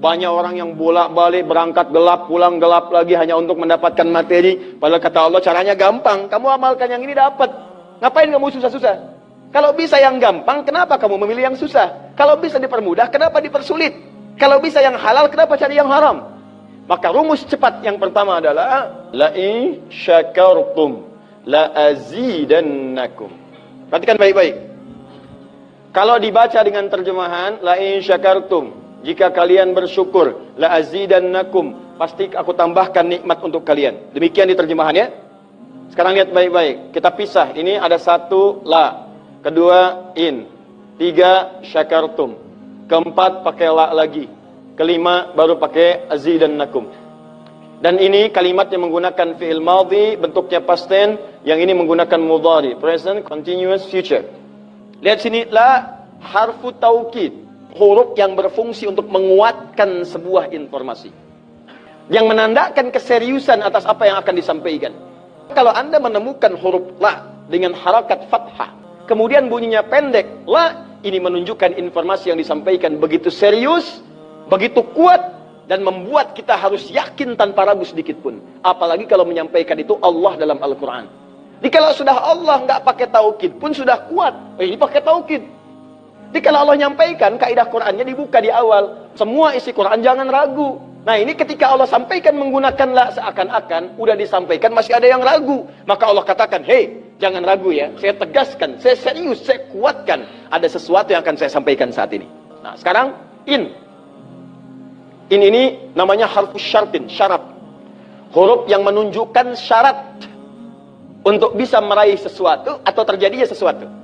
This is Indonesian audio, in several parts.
Banyak orang yang bolak-balik berangkat gelap, pulang gelap lagi hanya untuk mendapatkan materi. Padahal kata Allah caranya gampang. Kamu amalkan yang ini dapat. Ngapain kamu susah-susah? Kalau bisa yang gampang, kenapa kamu memilih yang susah? Kalau bisa dipermudah, kenapa dipersulit? Kalau bisa yang halal, kenapa cari yang haram? Maka rumus cepat yang pertama adalah la in syakartum la azidannakum. Perhatikan baik-baik. Kalau dibaca dengan terjemahan la in syakartum jika kalian bersyukur, la azidannakum, pasti aku tambahkan nikmat untuk kalian. Demikian di terjemahannya. Sekarang lihat baik-baik. Kita pisah. Ini ada satu la, kedua in, tiga syakartum, keempat pakai la lagi, kelima baru pakai azidannakum. Dan ini kalimat yang menggunakan fi'il madhi, bentuknya past tense, yang ini menggunakan mudhari, present continuous future. Lihat sini la harfu taukid huruf yang berfungsi untuk menguatkan sebuah informasi. Yang menandakan keseriusan atas apa yang akan disampaikan. Kalau Anda menemukan huruf la dengan harakat fathah, kemudian bunyinya pendek, la ini menunjukkan informasi yang disampaikan begitu serius, begitu kuat, dan membuat kita harus yakin tanpa ragu sedikit pun. Apalagi kalau menyampaikan itu Allah dalam Al-Quran. Jadi kalau sudah Allah nggak pakai taukid pun sudah kuat. Oh, ini pakai taukid. Jadi kalau Allah nyampaikan, kaidah Qurannya dibuka di awal. Semua isi Quran jangan ragu. Nah ini ketika Allah sampaikan menggunakan la seakan-akan, udah disampaikan masih ada yang ragu. Maka Allah katakan, hei jangan ragu ya. Saya tegaskan, saya serius, saya kuatkan. Ada sesuatu yang akan saya sampaikan saat ini. Nah sekarang, in. In ini namanya harfus syartin, syarat. Huruf yang menunjukkan syarat untuk bisa meraih sesuatu atau terjadinya sesuatu.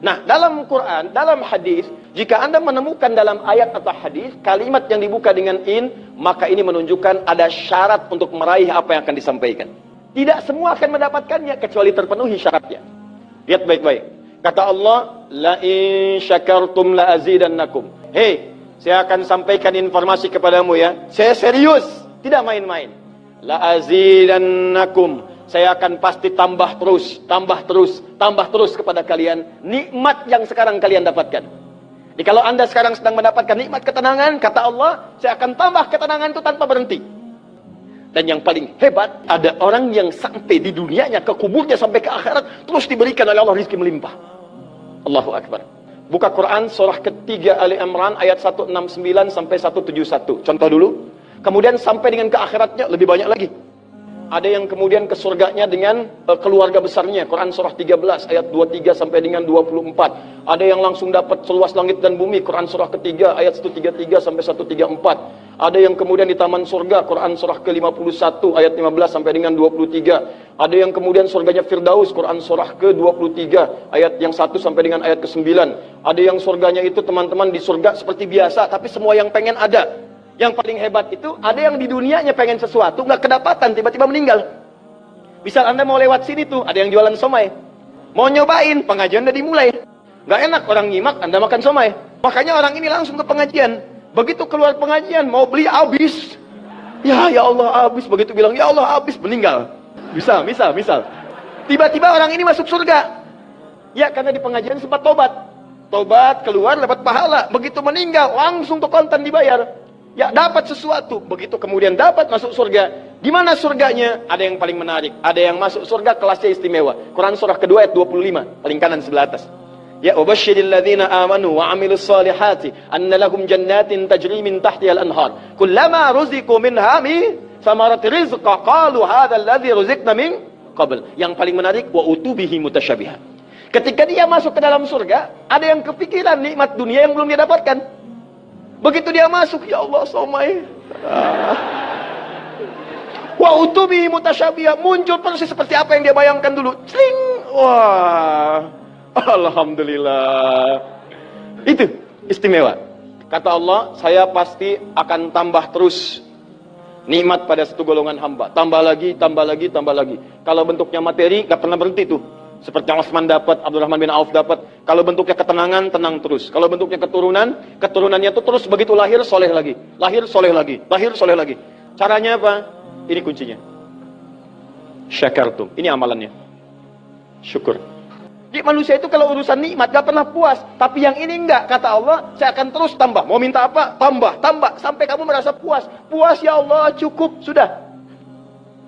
Nah, dalam Quran, dalam hadis, jika Anda menemukan dalam ayat atau hadis kalimat yang dibuka dengan in, maka ini menunjukkan ada syarat untuk meraih apa yang akan disampaikan. Tidak semua akan mendapatkannya kecuali terpenuhi syaratnya. Lihat baik-baik. Kata Allah, la in syakartum la azidannakum. Hei, saya akan sampaikan informasi kepadamu ya. Saya serius, tidak main-main. La azidannakum saya akan pasti tambah terus, tambah terus, tambah terus kepada kalian nikmat yang sekarang kalian dapatkan. Jadi kalau anda sekarang sedang mendapatkan nikmat ketenangan, kata Allah, saya akan tambah ketenangan itu tanpa berhenti. Dan yang paling hebat, ada orang yang sampai di dunianya, ke kuburnya sampai ke akhirat, terus diberikan oleh Allah rizki melimpah. Allahu Akbar. Buka Quran surah ketiga Ali Imran ayat 169 sampai 171. Contoh dulu. Kemudian sampai dengan ke akhiratnya lebih banyak lagi. Ada yang kemudian ke surganya dengan uh, keluarga besarnya. Quran surah 13 ayat 23 sampai dengan 24. Ada yang langsung dapat seluas langit dan bumi. Quran surah ketiga ayat 133 sampai 134. Ada yang kemudian di taman surga. Quran surah ke-51 ayat 15 sampai dengan 23. Ada yang kemudian surganya Firdaus. Quran surah ke-23 ayat yang 1 sampai dengan ayat ke-9. Ada yang surganya itu teman-teman di surga seperti biasa. Tapi semua yang pengen ada. Yang paling hebat itu ada yang di dunianya pengen sesuatu nggak kedapatan tiba-tiba meninggal. Misal anda mau lewat sini tuh ada yang jualan somai, mau nyobain pengajian udah dimulai. Nggak enak orang nyimak anda makan somai. Makanya orang ini langsung ke pengajian. Begitu keluar pengajian mau beli habis. Ya ya Allah habis begitu bilang ya Allah habis meninggal. Bisa misal misal. Tiba-tiba orang ini masuk surga. Ya karena di pengajian sempat tobat. Tobat keluar dapat pahala. Begitu meninggal langsung tuh kontan dibayar. Ya dapat sesuatu. Begitu kemudian dapat masuk surga. Di mana surganya? Ada yang paling menarik. Ada yang masuk surga kelasnya istimewa. Quran surah kedua ayat 25. Paling kanan sebelah atas. Ya ubashiril ladzina amanu wa amilus salihati anna lahum jannatin tajri min tahtiha al-anhar. Kullama ruziqu minha mi samarati rizqa qalu hadha alladhi ruziqna min qabl. Yang paling menarik wa utubihi mutasyabihat. Ketika dia masuk ke dalam surga, ada yang kepikiran nikmat dunia yang belum dia dapatkan. Begitu dia masuk, ya Allah somai. Wa utubi mutasyabiyah muncul persis seperti apa yang dia bayangkan dulu. Cling. Wah. Alhamdulillah. Itu istimewa. Kata Allah, saya pasti akan tambah terus nikmat pada satu golongan hamba. Tambah lagi, tambah lagi, tambah lagi. Kalau bentuknya materi, gak pernah berhenti tuh. Seperti Osman dapat, Abdurrahman bin Auf dapat. Kalau bentuknya ketenangan, tenang terus. Kalau bentuknya keturunan, keturunannya itu terus begitu lahir, soleh lagi. Lahir, soleh lagi. Lahir, soleh lagi. Caranya apa? Ini kuncinya. Syakartum. Ini amalannya. Syukur. Jadi manusia itu kalau urusan nikmat gak pernah puas. Tapi yang ini enggak. Kata Allah, saya akan terus tambah. Mau minta apa? Tambah, tambah. Sampai kamu merasa puas. Puas ya Allah, cukup. Sudah.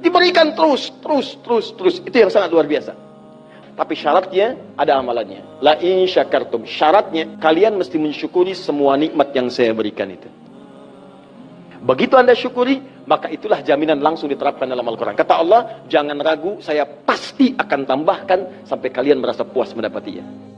Diberikan terus, terus, terus, terus. Itu yang sangat luar biasa. Tapi syaratnya ada amalannya. La in syakartum. Syaratnya kalian mesti mensyukuri semua nikmat yang saya berikan itu. Begitu anda syukuri, maka itulah jaminan langsung diterapkan dalam Al-Quran. Kata Allah, jangan ragu, saya pasti akan tambahkan sampai kalian merasa puas mendapatinya.